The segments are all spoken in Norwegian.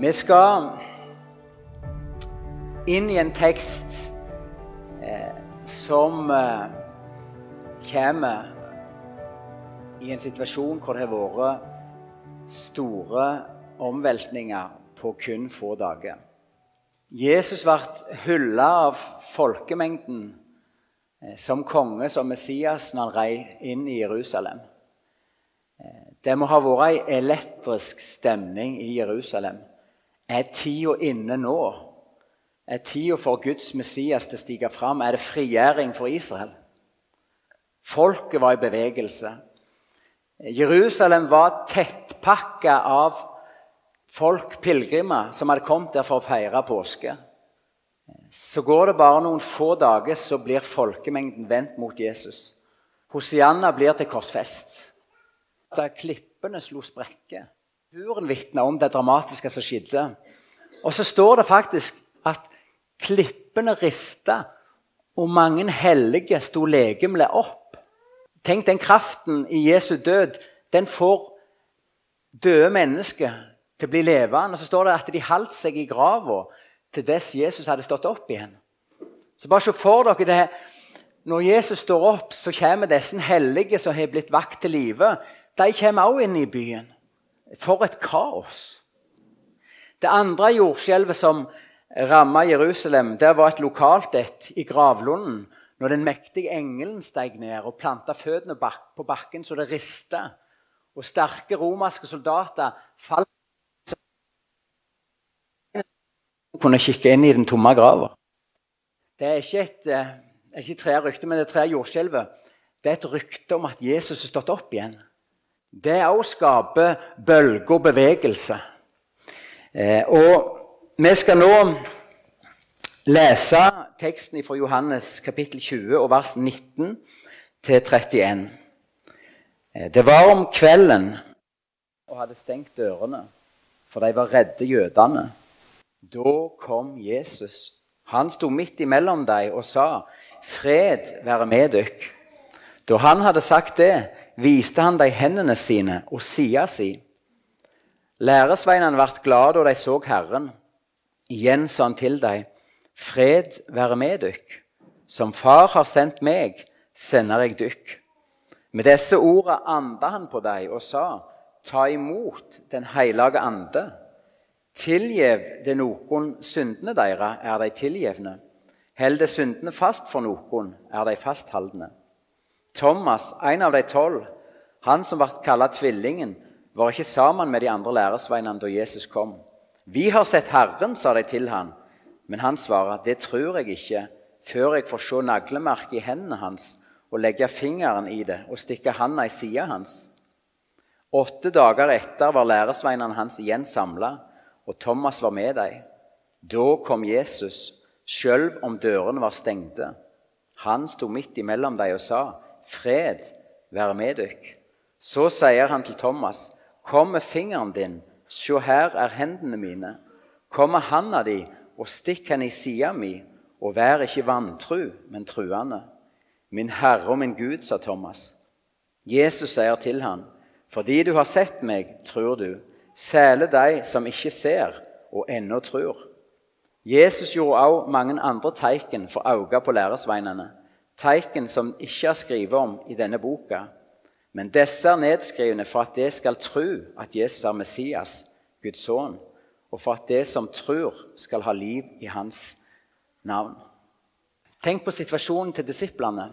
Vi skal inn i en tekst eh, som eh, kommer i en situasjon hvor det har vært store omveltninger på kun få dager. Jesus ble hylla av folkemengden eh, som konge, som Messias, når han rei inn i Jerusalem. Eh, det må ha vært ei elektrisk stemning i Jerusalem. Er tida inne nå? Er tida for Guds Messias til å stige fram? Er det frigjøring for Israel? Folket var i bevegelse. Jerusalem var tettpakka av folk, pilegrimer, som hadde kommet der for å feire påske. Så går det bare noen få dager, så blir folkemengden vendt mot Jesus. Hosianna blir til korsfest. Da klippene slo sprekker. Huren vitner om det dramatiske som skjedde. Og så står det faktisk at klippene rista, og mange hellige sto legemlig opp. Tenk den kraften i Jesu død. Den får døde mennesker til å bli levende. Og Så står det at de holdt seg i grava til dess Jesus hadde stått opp igjen. Så bare se for dere det. Når Jesus står opp, så kommer disse hellige som har blitt vakt til live. De kommer også inn i byen. For et kaos. Det andre jordskjelvet som ramma Jerusalem, det var et lokalt et i gravlunden. Når den mektige engelen steg ned og planta føttene på bakken så det rista, og sterke romerske soldater falt kunne kikke inn i den tomme grava. Det er ikke et, eh, er tre rykte, men det er tre jordskjelvet. Det er et rykte om at Jesus er stått opp igjen. Det òg skaper bølger og bevegelse. Eh, og vi skal nå lese teksten fra Johannes kapittel 20 og vers 19 til 31. Eh, det var om kvelden og hadde stengt dørene, for de var redde jødene. Da kom Jesus. Han sto midt imellom dem og sa, 'Fred være med dykk.' Da han hadde sagt det, viste han dem hendene sine og sida si. Læresveinene ble glade da de så Herren. Igjen sa han til dem, 'Fred være med dykk. Som Far har sendt meg, sender jeg dykk.' Med disse ordene anda han på dem og sa, 'Ta imot Den hellige ande.' Tilgjev det noen syndene deres, er de tilgjevne. Held det syndene fast for noen, er de fastholdne. Thomas, en av de tolv, han som ble kalt tvillingen, var ikke sammen med de andre læresveinene da Jesus kom. Vi har sett Herren, sa de til han. Men han svarer, det tror jeg ikke, før jeg får se naglemerket i hendene hans og legge fingeren i det og stikke handa i sida hans. Åtte dager etter var læresveinene hans igjen samla og Thomas var med dem. Da kom Jesus, sjøl om dørene var stengte. Han sto midt imellom dem og sa, 'Fred være med dykk.' Så sier han til Thomas, 'Kom med fingeren din, se her er hendene mine.' 'Kom med handa di og stikk henne i sida mi, og vær ikke vantru, men truende.' 'Min Herre og min Gud', sa Thomas. Jesus sier til han, 'Fordi du har sett meg, tror du.' Særlig de som ikke ser og ennå tror. Jesus gjorde også mange andre teiken for øynene på læresveinene. Teiken som ikke er skrevet om i denne boka. Men disse er nedskrevne for at de skal tro at Jesus er Messias, Guds sønn, og for at de som tror, skal ha liv i hans navn. Tenk på situasjonen til disiplene.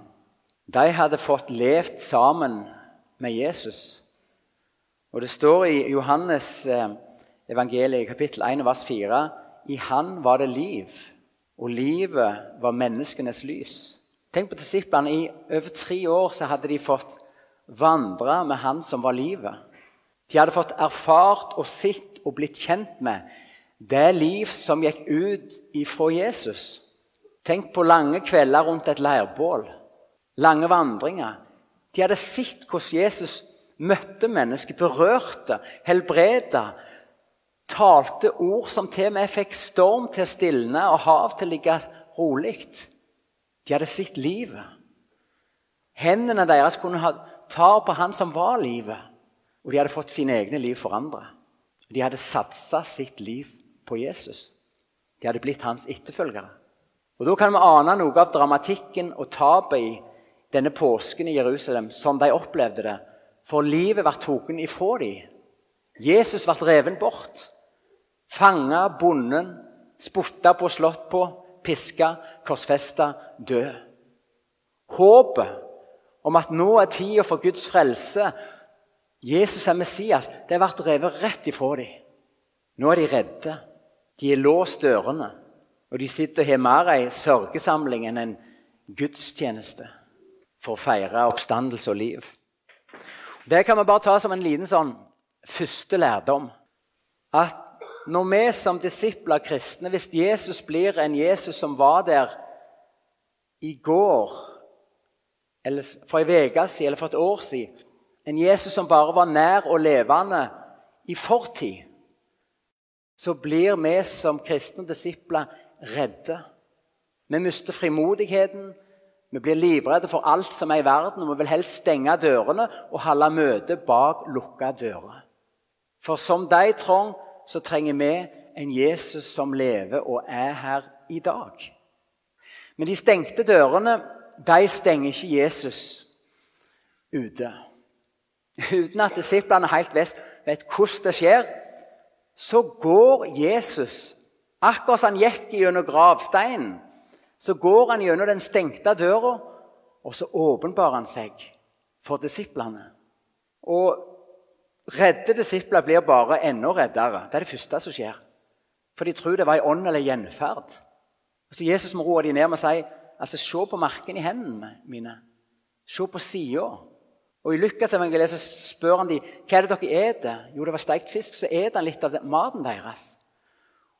De hadde fått levd sammen med Jesus. Og Det står i Johannes eh, evangeliet kapittel 1 vers 4 i han var det liv, og livet var menneskenes lys. Tenk på disiplene. I over tre år så hadde de fått vandre med han som var livet. De hadde fått erfart og sett og blitt kjent med det liv som gikk ut ifra Jesus. Tenk på lange kvelder rundt et leirbål. Lange vandringer. De hadde sett hvordan Jesus møtte mennesker, berørte, helbreda. Talte ord som til og med fikk storm til å stilne og hav til å ligge rolig. De hadde sett livet. Hendene deres kunne ha, tar på han som var livet, og de hadde fått sine egne liv forandra. De hadde satsa sitt liv på Jesus. De hadde blitt hans etterfølgere. Og Da kan vi ane noe av dramatikken og tapet i denne påsken i Jerusalem, som de opplevde det. For livet ble tatt ifra dem. Jesus ble reven bort. Fanga, bonden, spotta på, slått på, piska, korsfesta, død. Håpet om at nå er tida for Guds frelse, Jesus er Messias, det har vært revet rett ifra dem. Nå er de redde. De har låst dørene. Og de sitter og har mer ei sørgesamling enn en gudstjeneste for å feire oppstandelse og liv. Det kan vi bare ta som en liten sånn første lærdom. At når vi som disipler kristne, hvis Jesus blir en Jesus som var der i går, eller for ei uke siden eller for et år siden En Jesus som bare var nær og levende i fortid så blir vi som kristne disipler redde. Vi mister frimodigheten, vi blir livredde for alt som er i verden, og vi vil helst stenge dørene og holde møte bak lukka dører. For som de trong, så trenger vi en Jesus som lever og er her i dag. Men de stengte dørene de stenger ikke Jesus ute. Uten at disiplene helt vet hvordan det skjer, så går Jesus Akkurat som han gikk gjennom gravsteinen, så går han gjennom den stengte døra, og så åpenbarer han seg for disiplene. Og redde disipler blir bare enda reddere. Det er det første som skjer. For de tror det var en ånd eller gjenferd. Så Jesus må roe dem ned med å si altså, se på markene i hendene mine. Se på sida. Og I Lukasevangeliet spør han dem hva er det dere eter. Jo, det var steikt fisk. Så eter han litt av maten deres.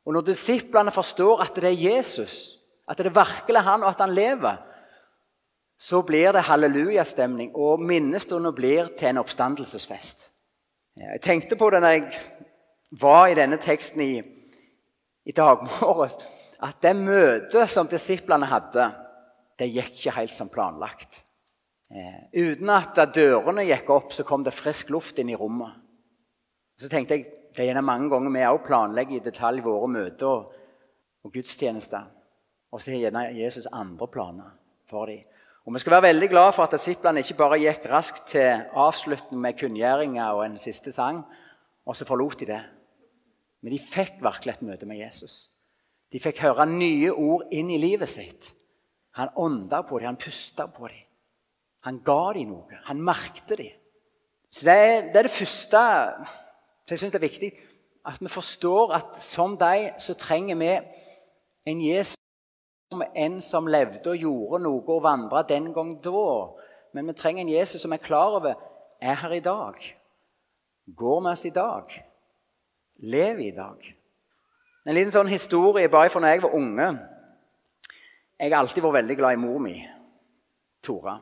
Og når disiplene forstår at det er Jesus, at det er virkelig han, og at han lever, så blir det hallelujastemning, og minnestunden blir til en oppstandelsesfest. Jeg tenkte på det når jeg var i denne teksten i, i dag morges, at det møtet som disiplene hadde, det gikk ikke helt som planlagt. Eh, uten at dørene gikk opp, så kom det frisk luft inn i rommet. Så tenkte jeg det er mange ganger vi også planlegger i detalj våre møter og, og gudstjenester. Og så har gjerne Jesus andre planer for dem. Og Vi skal være veldig glad for at disiplene ikke bare gikk raskt til avslutning med kunngjøringer og en siste sang, og så forlot de det. Men de fikk virkelig et møte med Jesus. De fikk høre nye ord inn i livet sitt. Han ånda på dem, han pusta på dem. Han ga dem noe. Han merkte dem. Så det er, det er det første så jeg synes det er viktig at vi forstår at som deg så trenger vi en Jesus som en som levde og gjorde noe og vandra den gang da. Men vi trenger en Jesus som er klar over er her i dag. Går med oss i dag. Lever i dag. En liten sånn historie bare fra når jeg var unge. Jeg har alltid vært veldig glad i mor mi, Tora.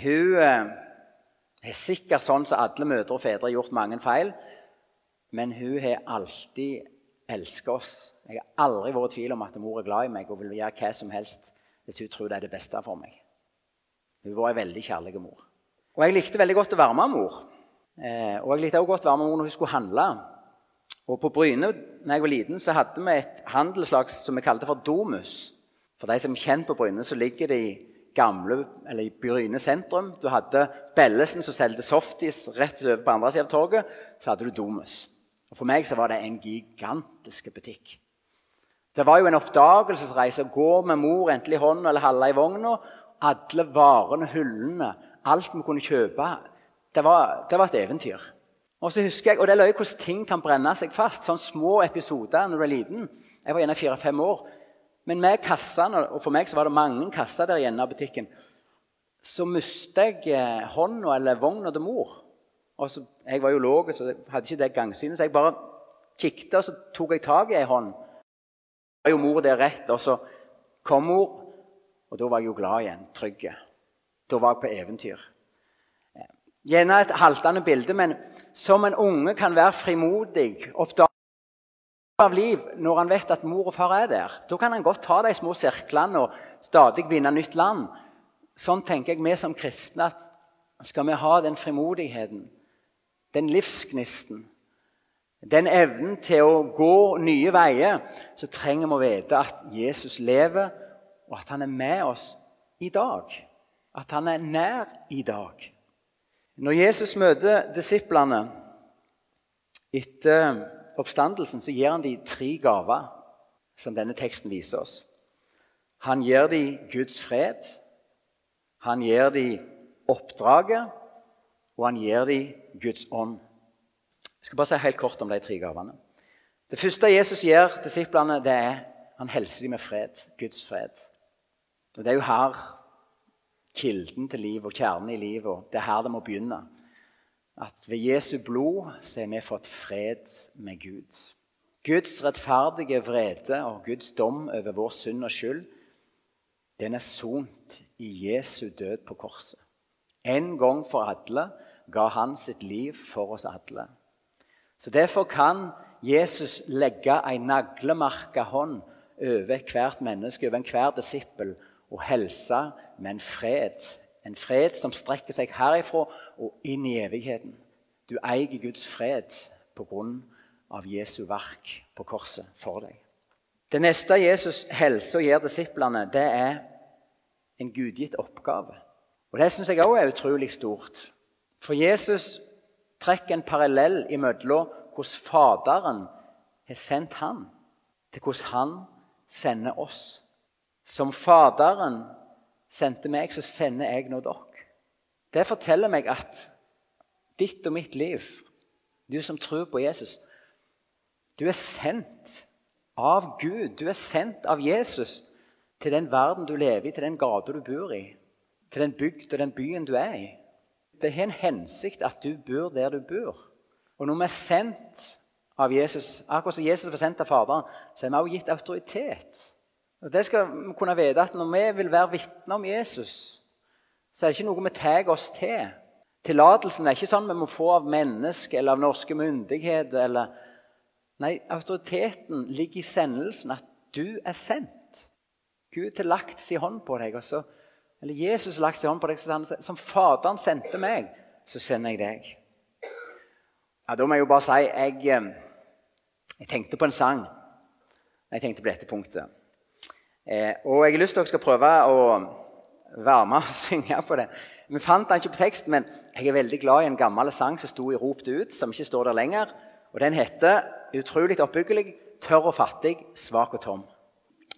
Hun eh, er sikkert sånn som alle mødre og fedre har gjort mange feil. Men hun har alltid elsket oss. Jeg har aldri vært i tvil om at mor er glad i meg og vil gjøre hva som helst hvis hun tror det er det beste for meg. Hun var en veldig kjærlig mor. Og Jeg likte veldig godt å være med mor. Eh, og jeg likte også godt å være med mor når hun skulle handle. Og På Bryne når jeg var liten, så hadde vi et handelslag som vi kalte for Domus. For de som er kjent på Bryne, så ligger det i gamle, eller i Bryne sentrum. Du hadde Bellesen som solgte softis rett over på andre siden av torget. Så hadde du Domus. Og For meg så var det en gigantisk butikk. Det var jo en oppdagelsesreise gå med mor enten i hånda eller halve i vogna. Alle varene, hyllene, alt vi kunne kjøpe. Det var, det var et eventyr. Og så husker jeg, og det er løye hvordan ting kan brenne seg fast. Sånne små episoder når du er liten. Jeg var gjerne fire-fem år. Men med kassene, og for meg så var det mange kasser der igjen av butikken, så mistet jeg eh, hånda eller vogna til mor. Og så, Jeg var jo låg, så jeg hadde ikke det gangsynet. Så jeg bare kikket, og så tok jeg tak i ei hånd. Da var jo mor der rett, og så kom mor, og da var jeg jo glad igjen. Trygg. Da var jeg på eventyr. Gjerne et haltende bilde, men som en unge kan være frimodig, oppdaget av liv når han vet at mor og far er der. Da kan han godt ta de små sirklene og stadig vinne nytt land. Sånn tenker jeg vi som kristne at skal vi ha den frimodigheten den livsgnisten, den evnen til å gå nye veier, så trenger vi å vite at Jesus lever, og at han er med oss i dag. At han er nær i dag. Når Jesus møter disiplene etter oppstandelsen, så gir han dem tre gaver, som denne teksten viser oss. Han gir dem Guds fred, han gir dem oppdraget, og han gir dem Guds ånd. Jeg skal bare si helt kort om de tre gavene. Det første Jesus gir disiplene, det er han helser dem med fred. Guds fred. Og Det er jo her kilden til liv og kjernen i livet og Det er her det må begynne. At ved Jesu blod så har vi fått fred med Gud. Guds rettferdige vrede og Guds dom over vår synd og skyld, den er sont i Jesu død på korset. En gang for alle ga han sitt liv for oss alle. Så Derfor kan Jesus legge en naglemerka hånd over hvert menneske, over enhver disippel, og helse med en fred. En fred som strekker seg herifra og inn i evigheten. Du eier Guds fred på grunn av Jesu verk på korset for deg. Det neste Jesus helser og gir disiplene, det er en gudgitt oppgave. Og Det syns jeg òg er utrolig stort. For Jesus trekker en parallell imellom hvordan Faderen har sendt han, til hvordan han sender oss. Som Faderen sendte meg, så sender jeg nå dere. Det forteller meg at ditt og mitt liv, du som tror på Jesus Du er sendt av Gud. Du er sendt av Jesus til den verden du lever i, til den gata du bor i, til den bygd og den byen du er i. Det har en hensikt at du bor der du bor. Og når vi er sendt av Jesus, akkurat som Jesus var sendt av Faderen, så er vi også gitt autoritet. Og det skal vi kunne vite at Når vi vil være vitner om Jesus, så er det ikke noe vi tar oss til. Tillatelsen er ikke sånn vi må få av mennesker eller av norske myndigheter. Eller... Nei, autoriteten ligger i sendelsen, at du er sendt. Gud har lagt sin hånd på deg. og Så, eller Jesus lagt sin hånd på deg, så han, Som Faderen sendte meg, så sender jeg deg. Ja, Da må jeg jo bare si jeg, jeg tenkte på en sang. Jeg tenkte på dette punktet. Eh, og jeg har lyst til at dere skal prøve å være med og synge på det. Vi fant den ikke på tekst, men jeg er veldig glad i en gammel sang som sto i Rop ut, som ikke står der lenger. Og Den heter utrolig oppbyggelig 'Tørr og fattig, svak og tom'.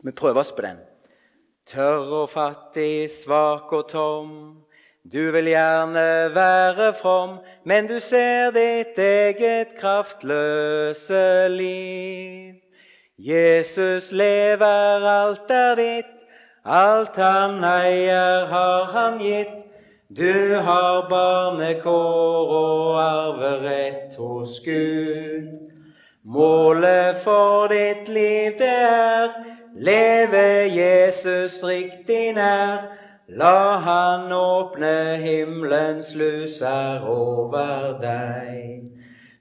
Vi prøver oss på den. Tørr og fattig, svak og tom. Du vil gjerne være from, men du ser ditt eget kraftløse liv. Jesus lever, alt er ditt, alt han eier, har han gitt. Du har barnekår og arverett hos Gud. Målet for ditt liv, det er leve Jesus riktig nær. La han åpne himmelens luser over deg.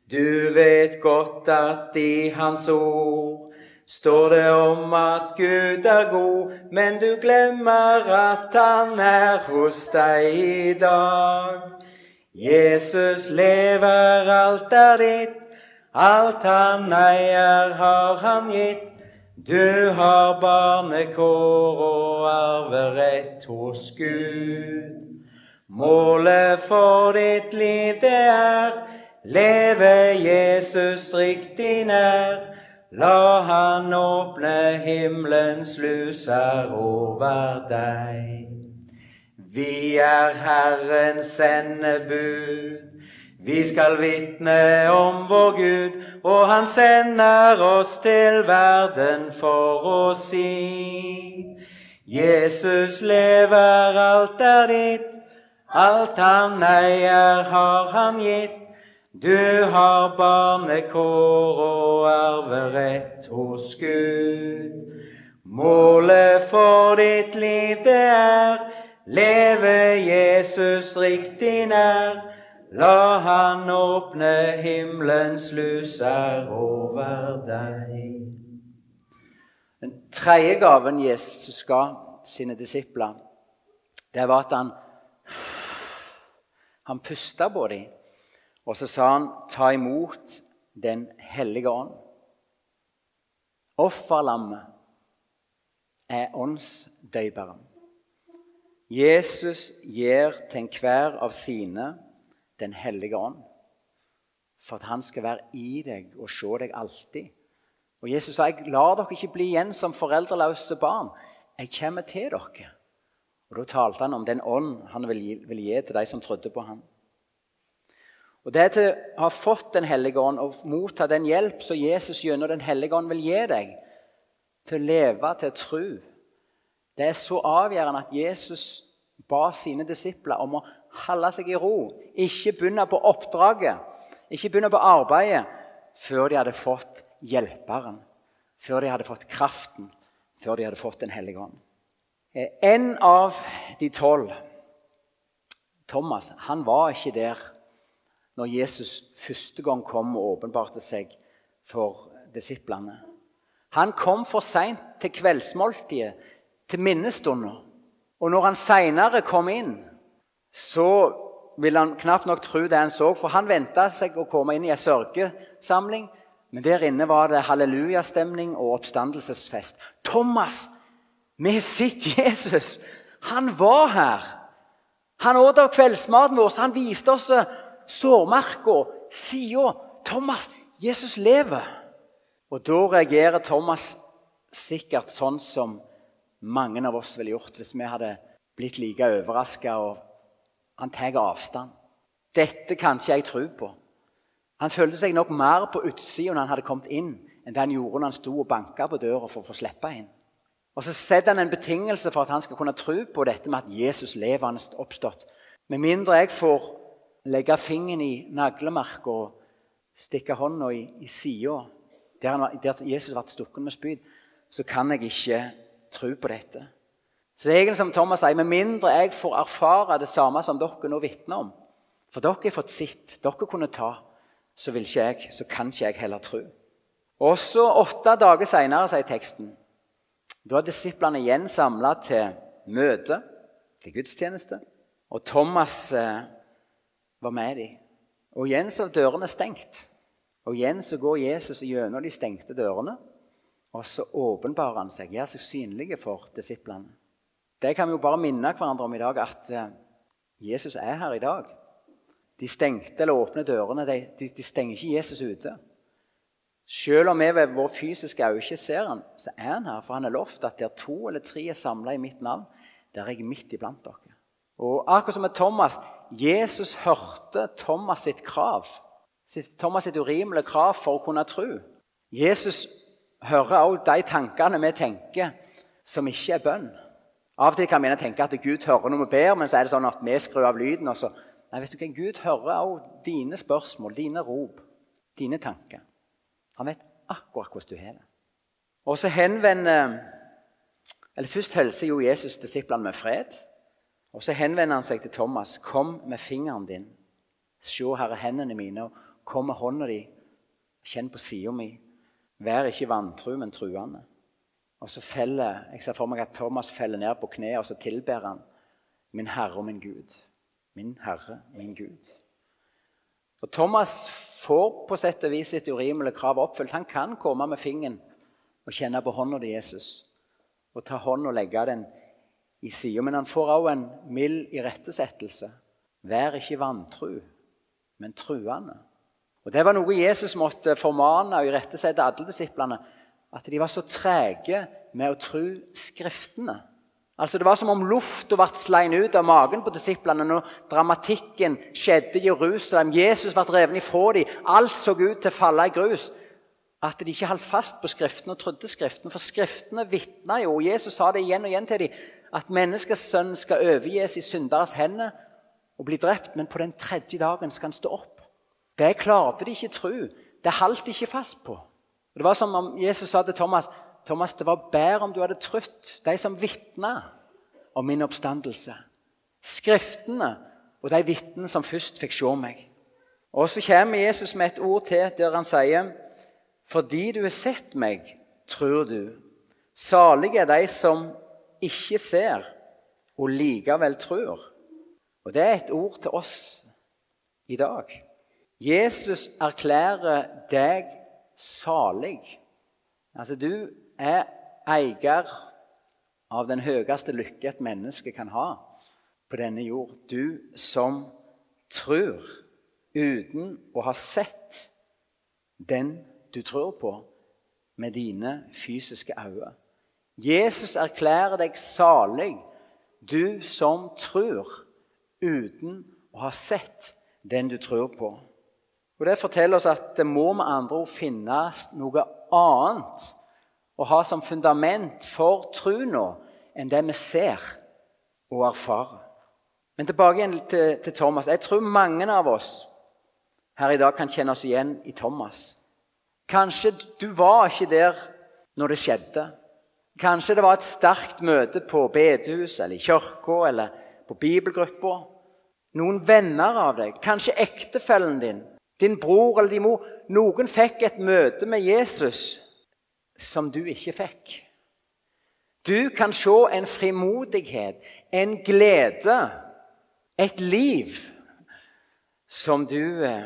Du vet godt at i Hans ord står det om at Gud er god, men du glemmer at han er hos deg i dag. Jesus lever, alt er ditt, alt han eier, har han gitt. Du har barnekår og arverett hos Gud. Målet for ditt liv, det er leve Jesus riktig nær. La han åpne himmelens luser over deg. Vi er Herrens sendebud. Vi skal vitne om vår Gud, og han sender oss til verden for å si. Jesus lever, alt er ditt, alt han eier, har han gitt. Du har barnekår og arverett hos Gud. Målet for ditt liv, det er leve Jesus riktig nær. La han åpne himmelens sluser over deg. Den tredje gaven Jesus ga sine disipler, det var at han, han pusta på dem og så sa han, 'Ta imot Den hellige ånd. Offerlammet er åndsdøyperen. Jesus gir til enhver av sine Den hellige ånd. For at han skal være i deg og se deg alltid. Og Jesus sa jeg lar dere ikke bli igjen som foreldreløse barn. Jeg kommer til dere. Og Da talte han om den ånd han vil gi, vil gi til de som trodde på ham. Og Det til å ha fått Den hellige ånd og motta den hjelp som Jesus gjennom Den hellige ånd vil gi deg, til å leve, til å tro, det er så avgjørende at Jesus ba sine disipler om å holde seg i ro. Ikke begynne på oppdraget, ikke begynne på arbeidet før de hadde fått hjelperen, før de hadde fått kraften, før de hadde fått Den hellige ånd. Eh, en av de tolv, Thomas, han var ikke der når Jesus første gang kom og åpenbarte seg for disiplene. Han kom for seint til kveldsmåltidet, til minnestunder. Og når han seinere kom inn, så ville han knapt nok tro det han så, for han venta seg å komme inn i ei sørgesamling. Men der inne var det hallelujastemning og oppstandelsesfest. Thomas, vi har sett Jesus! Han var her! Han åt av kveldsmaten vår. Han viste oss sårmerka, sida. Thomas, Jesus lever! Og da reagerer Thomas sikkert sånn som mange av oss ville gjort hvis vi hadde blitt like overraska. Han tar avstand. Dette kan ikke jeg tro på. Han følte seg nok mer på utsida når han hadde kommet inn, enn det han gjorde når han sto og banka på døra for å få slippe inn. Og Så setter han en betingelse for at han skal kunne tro på dette med at Jesus levende oppstått. Med mindre jeg får legge fingeren i naglemerket og stikke hånda i, i sida der, der, Jesus ble stukket med spyd, så kan jeg ikke tro på dette. Så det er egentlig som Thomas sier, Med mindre jeg får erfare det samme som dere nå vitner om For dere har fått sitt, dere kunne ta, så, vil ikke jeg, så kan ikke jeg heller tro. Også åtte dager seinere, sier teksten, da er disiplene igjen samla til møte, til gudstjeneste. Og Thomas eh, var med dem. Og igjen så er dørene stengt. Og igjen så går Jesus gjennom de stengte dørene, og så åpenbarer han seg, gjør seg synlig for disiplene. Det kan vi jo bare minne hverandre om i dag, at eh, Jesus er her i dag. De stengte eller åpne dørene de, de, de stenger ikke Jesus ute. Selv om vi ved vår fysiske øye ser han, så er han her. For han har lovt at der to eller tre er samla i mitt navn, der er jeg midt iblant dere. Og akkurat som med Thomas Jesus hørte Thomas sitt krav. Thomas sitt urimelige krav for å kunne tro. Jesus hører også de tankene vi tenker som ikke er bønn. Av og til kan vi tenke at Gud hører når vi ber, men så er det sånn at vi skrur av lyden. og så... Nei, vet du hva? Gud hører også dine spørsmål, dine rop, dine tanker. Han vet akkurat hvordan du har det. Og så henvender eller Først hilser jo Jesus disiplene med fred. Og Så henvender han seg til Thomas. 'Kom med fingeren din. Se, her er hendene mine. og Kom med hånda di. Kjenn på sida mi. Vær ikke vantru, men truende.' Og så feller, Jeg ser for meg at Thomas feller ned på kne og så tilber han 'Min Herre og min Gud'. Min Herre, min Gud. Og Thomas får på sett og vis sitt urimelige krav oppfylt. Han kan komme med fingeren og kjenne på hånda til Jesus og ta hånden og legge den i sida. Men han får også en mild irettesettelse. Vær ikke vantru, men truende. Og Det var noe Jesus måtte formane og irettesette alle disiplene. At de var så trege med å tro Skriftene. Altså Det var som om lufta ble slein ut av magen på disiplene når dramatikken skjedde i Jerusalem. Jesus ble revet ifra dem. Alt så ut til å falle i grus. At de ikke holdt fast på Skriftene og trodde Skriftene. For Skriftene vitna jo. og Jesus sa det igjen og igjen til dem at menneskesønnen skal overgis i synderes hender og bli drept, men på den tredje dagen skal han stå opp. Det klarte de ikke tro. Det holdt de ikke fast på. Og det var som om Jesus sa til Thomas Thomas, det var bedre om du hadde trutt de som vitna om min oppstandelse. Skriftene og de vitnene som først fikk se meg. Og Så kommer Jesus med et ord til der han sier fordi du har sett meg, tror du. Salige er de som ikke ser, og likevel tror. Og Det er et ord til oss i dag. Jesus erklærer deg salig. Altså, du er eier av den høyeste lykke et menneske kan ha på denne jord. Du som tror uten å ha sett den du tror på, med dine fysiske øyne. Jesus erklærer deg salig, du som tror, uten å ha sett den du tror på. Og Det forteller oss at det må med andre ord finnes noe annet å ha som fundament for troa enn det vi ser og erfarer. Men tilbake igjen til, til Thomas. Jeg tror mange av oss her i dag kan kjenne oss igjen i Thomas. Kanskje du var ikke der når det skjedde. Kanskje det var et sterkt møte på bedehuset eller i kirka eller på bibelgruppa. Noen venner av deg, kanskje ektefellen din, din bror eller din mor. Noen fikk et møte med Jesus som du ikke fikk. Du kan se en frimodighet, en glede, et liv som du eh,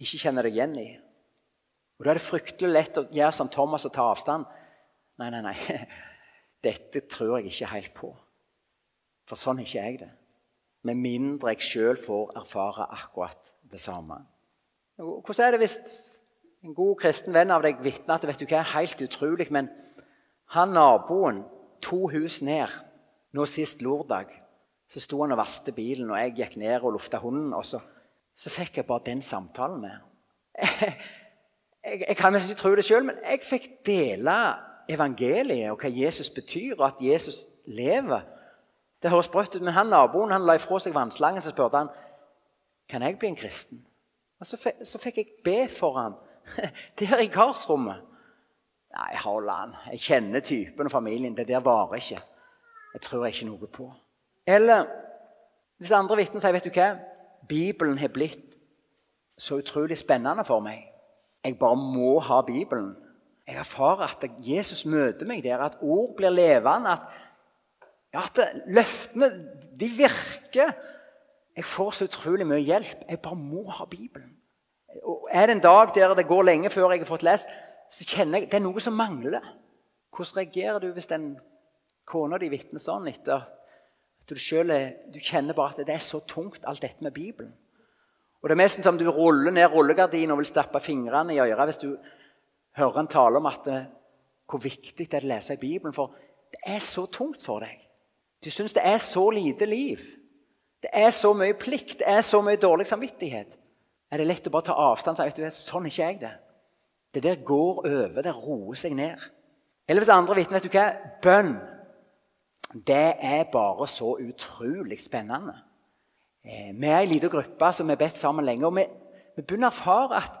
ikke kjenner deg igjen i. Og Da er det fryktelig lett å gjøre som Thomas og ta avstand. Nei, nei, nei. Dette tror jeg ikke helt på. For sånn er ikke jeg det. Med mindre jeg sjøl får erfare akkurat det samme. Hvordan er det hvis en god kristen venn av deg vitner at vet du hva, helt utrolig, men han naboen to hus ned nå sist lørdag, så sto han og vasket bilen, og jeg gikk ned og lufta hunden. og så så fikk jeg bare den samtalen med jeg, jeg, jeg kan ikke tro det sjøl, men jeg fikk dele evangeliet og hva Jesus betyr, og at Jesus lever. Det høres sprøtt ut, men han naboen han la ifra seg vannslangen så spurte han, kan jeg bli en kristen. Og så, fikk, så fikk jeg be for han der i karsrommet. Nei, an. Jeg kjenner typen og familien. Det der varer ikke. Jeg tror ikke noe på. Eller hvis andre vitner sier vet du hva, Bibelen har blitt så utrolig spennende for meg. Jeg bare må ha Bibelen. Jeg erfarer at Jesus møter meg der, at ord blir levende. At, at løftene de virker. Jeg får så utrolig mye hjelp. Jeg bare må ha Bibelen. Og Er det en dag der det går lenge før jeg har fått lest, så kjenner jeg det er noe som mangler. Hvordan reagerer du hvis den kona di vitner sånn etter du, er, du kjenner bare at det er så tungt, alt dette med Bibelen. Og Det er nesten som du ruller ned rullegardinen og vil stappe fingrene i øret hvis du hører en tale om at, eh, hvor viktig det er å lese i Bibelen. For det er så tungt for deg. Du syns det er så lite liv. Det er så mye plikt, det er så mye dårlig samvittighet. Er det lett å bare ta avstand og si du, sånn er ikke jeg det. Det der går over, det roer seg ned. Eller hvis andre vitner, vet du hva? Bønn det er bare så utrolig spennende. Eh, vi er en liten gruppe som har bedt sammen lenge. og Vi, vi begynner å erfare at,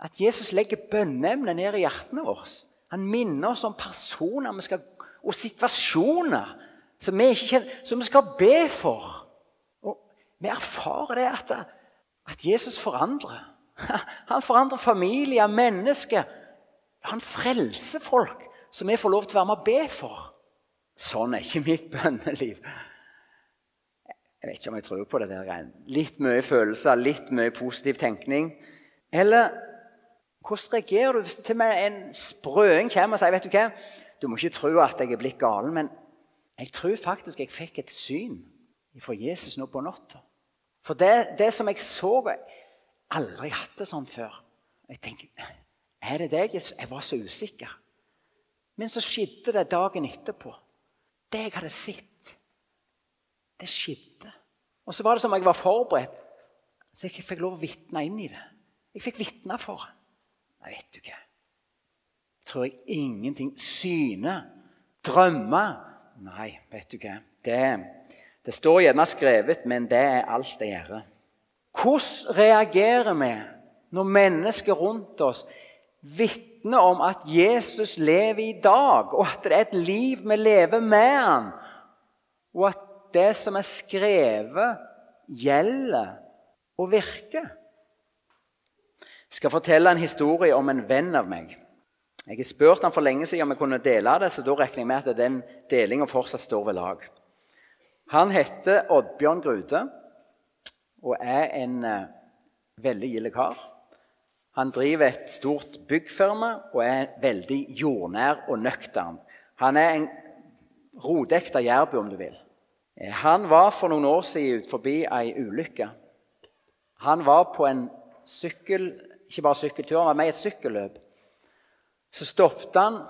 at Jesus legger bønneemnet ned i hjertene våre. Han minner oss om personer skal, og situasjoner som vi, ikke kjenner, som vi skal be for. Vi erfarer det at, at Jesus forandrer. Han forandrer familier, mennesker. Han frelser folk som vi får lov til å være med og be for. Sånn er ikke mitt bønneliv. Jeg vet ikke om jeg tror på det der. Litt mye følelser, litt mye positiv tenkning. Eller hvordan reagerer du hvis til og med en sprøing kommer og sier vet du hva, du må ikke tro at jeg er blitt galen, men jeg tror faktisk jeg fikk et syn fra Jesus nå på natta. For det, det, som jeg så aldri hatt det sånn før. Jeg tenker, Er det deg? Jeg var så usikker. Men så skjedde det dagen etterpå. Det jeg hadde sett, det skjedde. Og så var det som om jeg var forberedt, så jeg fikk lov å vitne inn i det. Jeg fikk vitne for det. Nei, vet du hva tror jeg ingenting Syne, drømmer Nei, vet du hva det, det står gjerne skrevet, men det er alt det gjør. Hvordan reagerer vi når mennesker rundt oss vitner om at Jesus lever i dag, og at det er et liv vi lever med han, og at det som er skrevet, gjelder og virker. Jeg skal fortelle en historie om en venn av meg. Jeg har spurt han for lenge siden om jeg kunne dele det, så da regner jeg med at den delinga fortsatt står ved lag. Han heter Oddbjørn Grude og er en, eh, veldig gild kar. Han driver et stort byggfirma og er veldig jordnær og nøktern. Han er en rodekta jærbu, om du vil. Han var for noen år siden ut forbi ei ulykke. Han var på en sykkel, ikke bare sykkeltur, han var med i et sykkelløp. Så stoppet han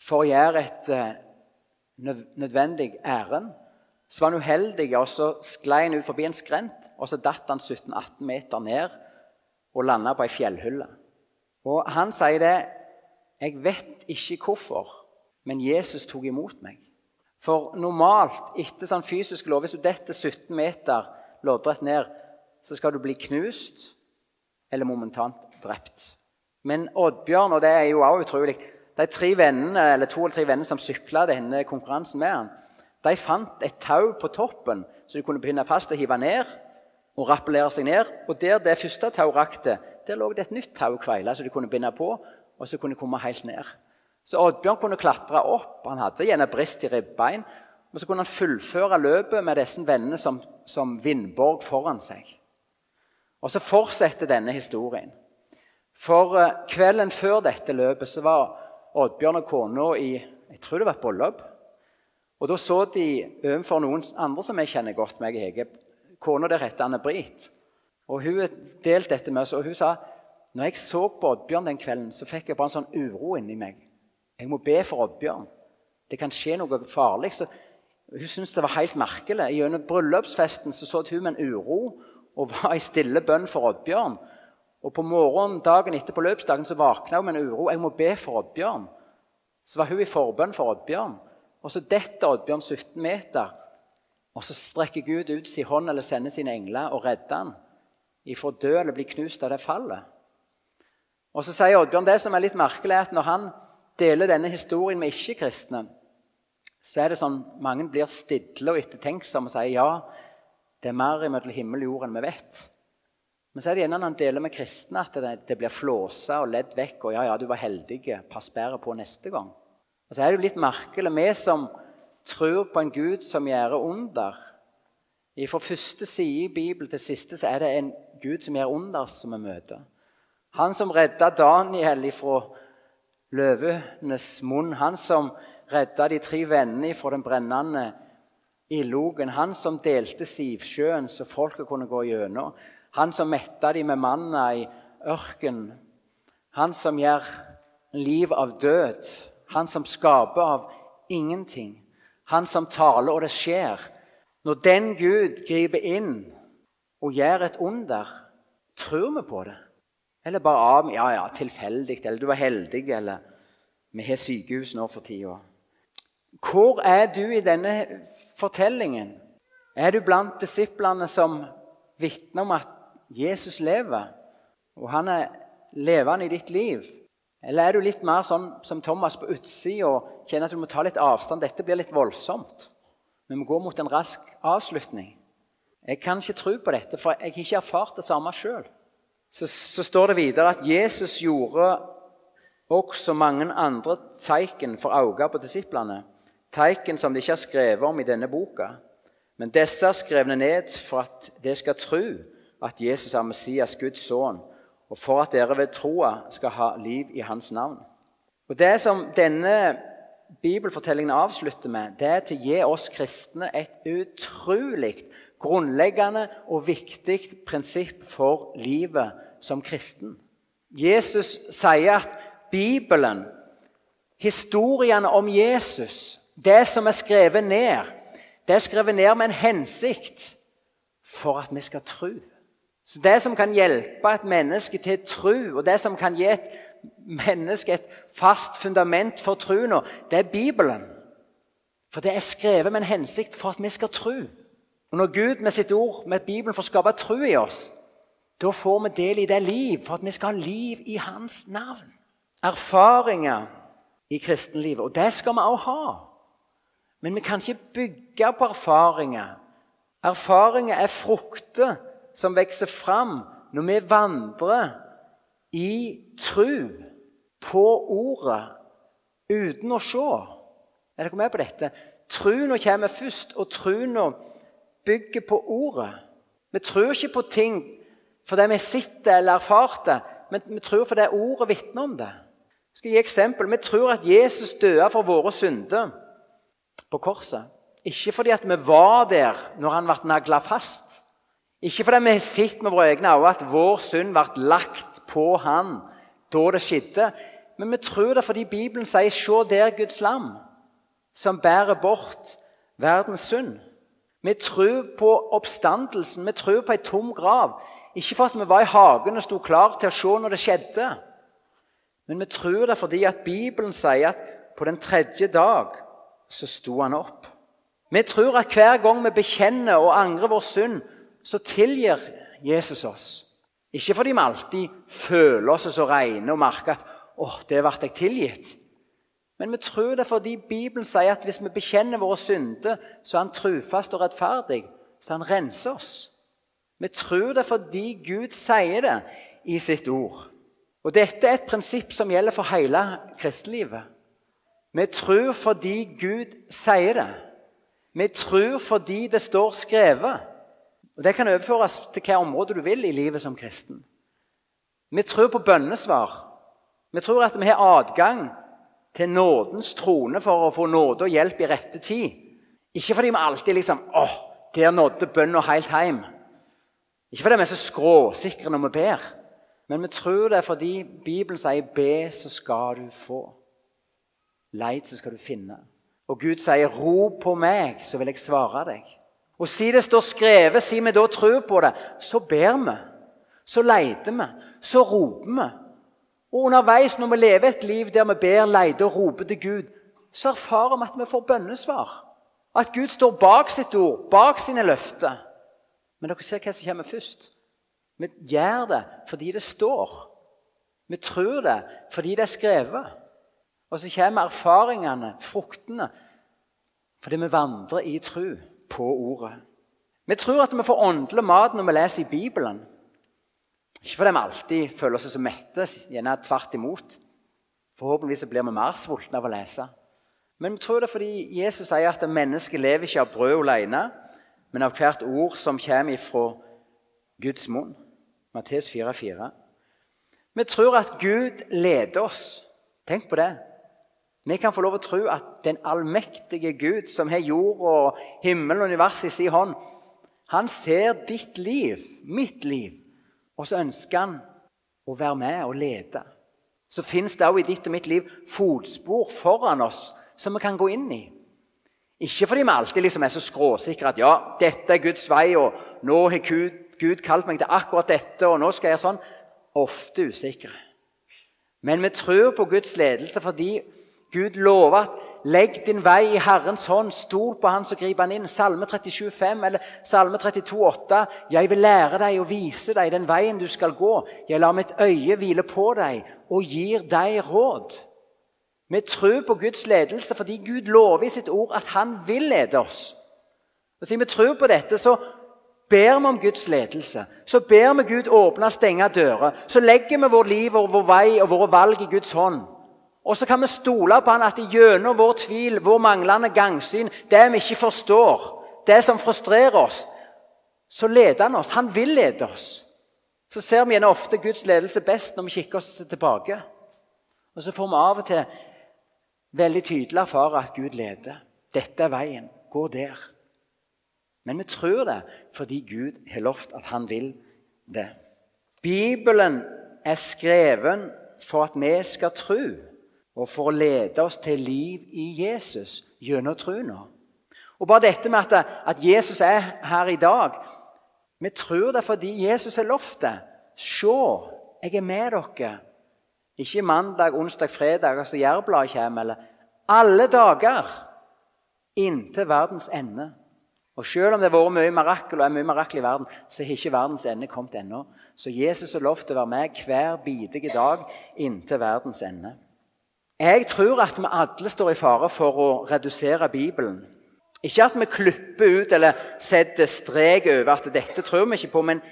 for å gjøre et eh, nødvendig ærend. Så var han uheldig, og så sklei han ut forbi en skrent. Og så datt han 17-18 meter ned og landa på ei fjellhylle. Og han sier det Jeg vet ikke hvorfor, men Jesus tok imot meg. For normalt, etter sånn fysisk lov, hvis du detter 17 meter loddrett ned, så skal du bli knust eller momentant drept. Men Oddbjørn, og det er jo også utrolig De tre vennene, eller to eller tre vennene som sykla denne konkurransen med han, de fant et tau på toppen så de kunne begynne fast og hive ned og rappellere seg ned. Og der det første tauet rakte, der lå det et nytt tau kveila så de kunne binde på, og så kunne de komme helt ned. Så Oddbjørn kunne klatre opp. Han hadde gjerne brist i ribbein. Og så kunne han fullføre løpet med disse vennene som, som vindborg foran seg. Og så fortsetter denne historien. For uh, kvelden før dette løpet så var Oddbjørn og kona i jeg tror det var et bryllup. Og Da så de overfor noen andre som jeg kjenner godt, meg Hege. Kona der heter Anne-Brit. Og Hun delte dette med oss, og hun sa når jeg så på Oddbjørn den kvelden, så fikk jeg bare en sånn uro inni meg. Jeg må be for Oddbjørn. Det kan skje noe farlig. Så hun syntes det var helt merkelig. Gjennom bryllupsfesten så, så hun med en uro og var i stille bønn for Oddbjørn. Og på morgenen dagen etter på løpsdagen så våkna hun med en uro. Jeg må be for Oddbjørn. Så var hun i forbønn for Oddbjørn. Og så detter Oddbjørn 17 meter. Og så strekker Gud ut sin hånd eller sender sine engler og redder han ifra å dø eller bli knust av det fallet. Og så sier Oddbjørn det som er litt merkelig, er at når han deler denne historien med ikke-kristne, så er det sånn mange blir stille og ettertenksomme og sier ja, det er mer mellom himmel og jord enn vi vet. Men så er det gjerne når han deler med kristne, at det, det blir flåsa og ledd vekk. Og ja, ja, du var heldig, pass bedre på neste gang. Og så er det jo litt merkelig, vi som tror på en Gud som gjør under Fra første side i Bibelen til siste så er det en Gud som gjør under, som vi møter. Han som redda Daniel fra løvenes munn. Han som redda de tre vennene fra den brennende ildlogen. Han som delte Sivsjøen så folket kunne gå gjennom. Han som metta dem med manna i ørkenen. Han som gjør liv av død. Han som skaper av ingenting. Han som taler, og det skjer. Når den Gud griper inn og gjør et under, tror vi på det? Eller bare av ja, ja, tilfeldig, eller du var heldig, eller vi har sykehus nå for tida. Hvor er du i denne fortellingen? Er du blant disiplene som vitner om at Jesus lever, og han er levende i ditt liv? Eller er du litt mer sånn som Thomas på utsida og kjenner at du må ta litt avstand? Dette blir litt voldsomt. Vi må gå mot en rask avslutning. Jeg kan ikke tro på dette, for jeg har ikke erfart det samme sjøl. Så, så, står det videre at Jesus gjorde også mange andre teiken for øynene på disiplene. Teiken som de ikke har skrevet om i denne boka. Men disse er skrevne ned for at de skal tro at Jesus er Messias, Guds sønn, og for at dere ved troa skal ha liv i hans navn. Og Det som denne bibelfortellingen avslutter med, det er til å gi oss kristne et utrolig grunnleggende og viktig prinsipp for livet som kristen. Jesus sier at Bibelen, historiene om Jesus, det som er skrevet ned, det er skrevet ned med en hensikt for at vi skal tro. Så Det som kan hjelpe et menneske til tro, og det som kan gi et menneske et fast fundament for troen, det er Bibelen. For det er skrevet med en hensikt for at vi skal tro. Og Når Gud med sitt ord, med Bibelen, får skape tro i oss, da får vi del i det liv, for at vi skal ha liv i Hans navn. Erfaringer i kristenlivet. Og det skal vi også ha. Men vi kan ikke bygge på erfaringer. Erfaringer er frukter som vokser fram når vi vandrer i tru på ordet uten å se. Er dere med på dette? Trua kommer først, og trua bygger på ordet. Vi tror ikke på ting fordi vi sitter eller erfarte, men vi tror fordi ordet vitner om det. Jeg skal gi eksempel. Vi tror at Jesus døde for våre synder på korset. Ikke fordi at vi var der når han ble nagla fast. Ikke fordi vi har sett med våre egne øyne at vår synd ble lagt på han da det skjedde. Men vi tror det fordi Bibelen sier 'Se der Guds lam', som bærer bort verdens synd. Vi tror på oppstandelsen, vi tror på ei tom grav. Ikke for at vi var i hagen og sto klar til å se når det skjedde. Men vi tror det fordi at Bibelen sier at på den tredje dag så sto han opp. Vi tror at hver gang vi bekjenner og angrer vår synd, så tilgir Jesus oss. Ikke fordi vi alltid føler oss så rene og merker at 'Å, det ble jeg tilgitt'. Men vi tror det fordi Bibelen sier at hvis vi bekjenner våre synder, så er han trufast og rettferdig, så han renser oss. Vi tror det fordi Gud sier det i sitt ord. Og Dette er et prinsipp som gjelder for hele kristelivet. Vi tror fordi Gud sier det. Vi tror fordi det står skrevet. Og Det kan overføres til hvilket område du vil i livet som kristen. Vi tror på bønnesvar. Vi tror at vi har adgang til nådens trone for å få nåde og hjelp i rette tid. Ikke fordi vi alltid liksom åh, der nådde bønna helt hjem. Ikke fordi vi er så skråsikre når vi ber, men vi tror det er fordi Bibelen sier 'be, så skal du få'. Leit, så skal du finne. Og Gud sier 'ro på meg, så vil jeg svare deg'. Og si det står skrevet, si vi da tror på det, så ber vi. Så leter vi. Så roper vi. Og underveis, når vi lever et liv der vi ber, leter og roper til Gud, så erfarer vi at vi får bønnesvar. At Gud står bak sitt ord, bak sine løfter. Men dere ser hva som kommer først. Vi gjør det fordi det står. Vi tror det fordi det er skrevet. Og så kommer erfaringene, fruktene, fordi vi vandrer i tro på ordet. Vi tror at vi får åndelig mat når vi leser i Bibelen. Ikke fordi vi alltid føler oss så mette, gjerne tvert imot. Forhåpentligvis blir vi mer sultne av å lese. Men vi tror det er fordi Jesus sier at mennesket lever ikke av brød alene, men av hvert ord som kommer fra Guds munn. Mattes 4,4. Vi tror at Gud leder oss. Tenk på det. Vi kan få lov å tro at den allmektige Gud, som har jord og himmel og universet i sin hånd, han ser ditt liv, mitt liv, og så ønsker han å være med og lede. Så fins det òg i ditt og mitt liv fotspor foran oss som vi kan gå inn i. Ikke fordi vi alltid liksom er så skråsikre at ja, dette er Guds vei, og nå har Gud, Gud kalt meg til akkurat dette, og nå skal jeg gjøre sånn. Ofte usikre. Men vi tror på Guds ledelse fordi Gud lover at 'legg din vei i Herrens hånd', stol på Han, så griper Han inn. Salme 37, 37,5 eller Salme 32, 8. 'Jeg vil lære deg og vise deg den veien du skal gå.' 'Jeg lar mitt øye hvile på deg og gir deg råd.' Vi tror på Guds ledelse fordi Gud lover i sitt ord at Han vil lede oss. Og Siden vi tror på dette, så ber vi om Guds ledelse. Så ber vi Gud åpne og stenge dører. Så legger vi vårt liv og vår vei og våre valg i Guds hånd. Og så kan vi stole på han at gjennom vår tvil, vår manglende gangsyn, det vi ikke forstår, det som frustrerer oss, så leder han oss. Han vil lede oss. Så ser vi gjerne ofte Guds ledelse best når vi kikker oss tilbake. Og så får vi av og til veldig tydelig erfare at Gud leder. Dette er veien. Gå der. Men vi tror det fordi Gud har lovt at han vil det. Bibelen er skreven for at vi skal tro og for å lede oss til liv i Jesus gjennom troen. Og bare dette med at, at, Jesus er her i dag Vi tror det fordi Jesus har lovt det. Se, jeg er med dere. Ikke mandag, onsdag, fredag, altså Jærbladet kommer. Eller alle dager inntil verdens ende. Og Selv om det har vært mye mirakel og er mye mirakel i verden, så har ikke verdens ende kommet ennå. Så Jesus har lovt å være med hver bidige dag inntil verdens ende. Jeg tror at vi alle står i fare for å redusere Bibelen. Ikke at vi klipper ut eller setter strek over at dette tror vi ikke på, men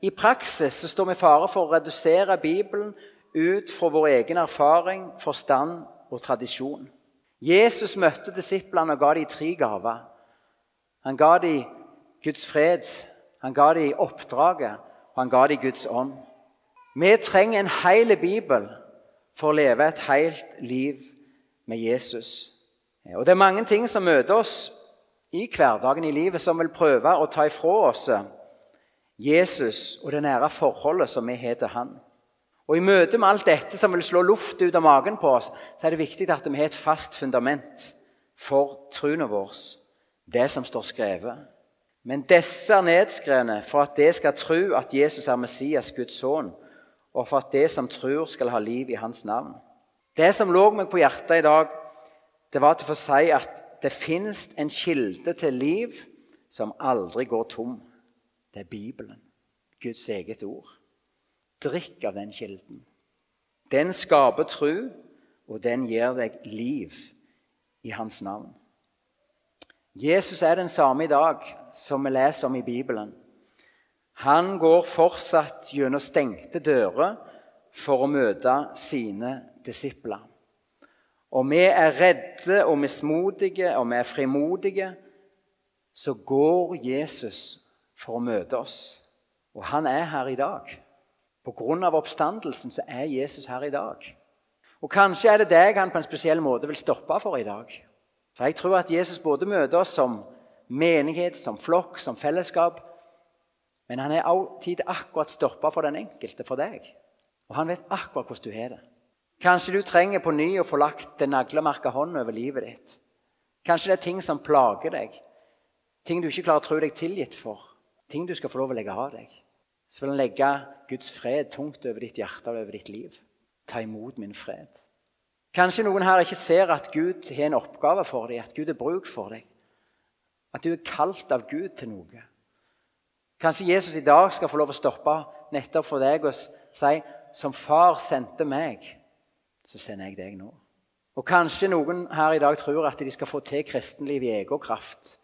i praksis så står vi i fare for å redusere Bibelen ut fra vår egen erfaring, forstand og tradisjon. Jesus møtte disiplene og ga dem tre gaver. Han ga dem Guds fred, han ga dem oppdraget, og han ga dem Guds ånd. Vi trenger en hel bibel for å leve et helt liv med Jesus. Og Det er mange ting som møter oss i hverdagen i livet, som vil prøve å ta ifra oss Jesus og det nære forholdet som vi har til han. Og I møte med alt dette som vil slå luft ut av magen på oss, så er det viktig at vi har et fast fundament for troen vår, det som står skrevet. Men disse er nedskrevne for at de skal tro at Jesus er Messias, Guds sønn, og for at det som tror, skal ha liv i hans navn. Det som lå meg på hjertet i dag, det var til å si at det fins en kilde til liv som aldri går tom. Det er Bibelen, Guds eget ord. Drikk av den kilden. Den skaper tru, og den gir deg liv i hans navn. Jesus er den samme i dag som vi leser om i Bibelen. Han går fortsatt gjennom stengte dører for å møte sine disipler. Og vi er redde og mismodige og vi er frimodige, så går Jesus for å møte oss. Og han er her i dag. På grunn av oppstandelsen så er Jesus her i dag. Og Kanskje er det deg han på en spesiell måte vil stoppe for i dag. For jeg tror at Jesus både møter oss som menighet, som flokk, som fellesskap. Men han er alltid akkurat stoppe for den enkelte, for deg. Og han vet akkurat hvordan du har det. Kanskje du trenger på ny å få lagt den naglemerka hånden over livet ditt. Kanskje det er ting som plager deg, ting du ikke klarer å tro deg tilgitt for, ting du skal få lov å legge av deg så vil han legge Guds fred tungt over ditt hjerte og over ditt liv. Ta imot min fred. Kanskje noen her ikke ser at Gud har en oppgave for deg, at Gud har bruk for deg. At du er kalt av Gud til noe. Kanskje Jesus i dag skal få lov å stoppe nettopp for deg og si som far sendte meg, så sender jeg deg nå. Og Kanskje noen her i dag tror at de skal få til kristenliv i egen kraft.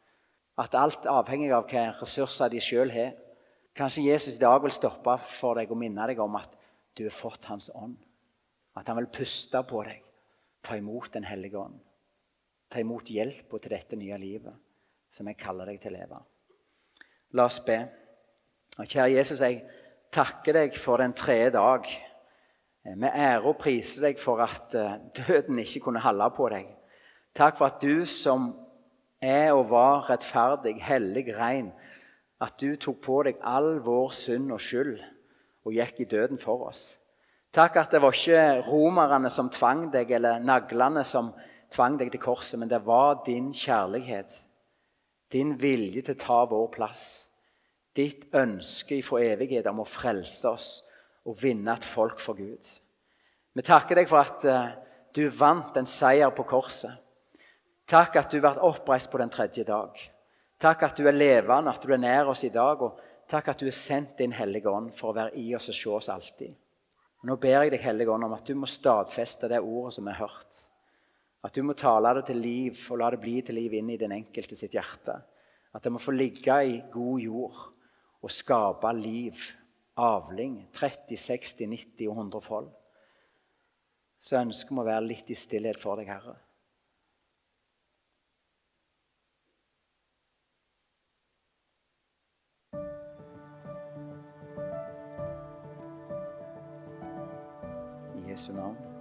At alt avhenger av hvilke ressurser de sjøl har. Kanskje Jesus i dag vil stoppe for deg og minne deg om at du har fått Hans ånd. At han vil puste på deg. Ta imot Den hellige ånd. Ta imot hjelpa til dette nye livet som jeg kaller deg til å leve. La oss be. Kjære Jesus, jeg takker deg for den tredje dag. Vi ærer og priser deg for at eh, døden ikke kunne holde på deg. Takk for at du som er og var rettferdig, hellig, rein, at du tok på deg all vår synd og skyld og gikk i døden for oss. Takk at det var ikke romerne som tvang deg, eller naglene som tvang deg til korset, men det var din kjærlighet, din vilje til å ta vår plass, ditt ønske fra evighet om å frelse oss og vinne et folk for Gud. Vi takker deg for at uh, du vant en seier på korset. Takk at du ble oppreist på den tredje dag. Takk at du er levende, at du er nær oss i dag. Og takk at du har sendt Din Hellige Ånd for å være i oss og se oss alltid. Nå ber jeg deg, Hellige Ånd, om at du må stadfeste det ordet som er hørt. At du må tale det til liv og la det bli til liv inn i den enkelte sitt hjerte. At det må få ligge i god jord og skape liv, avling, 30, 60, 90 og 100 fold. Så ønsker vi å være litt i stillhet for deg, Herre. Jesu navn.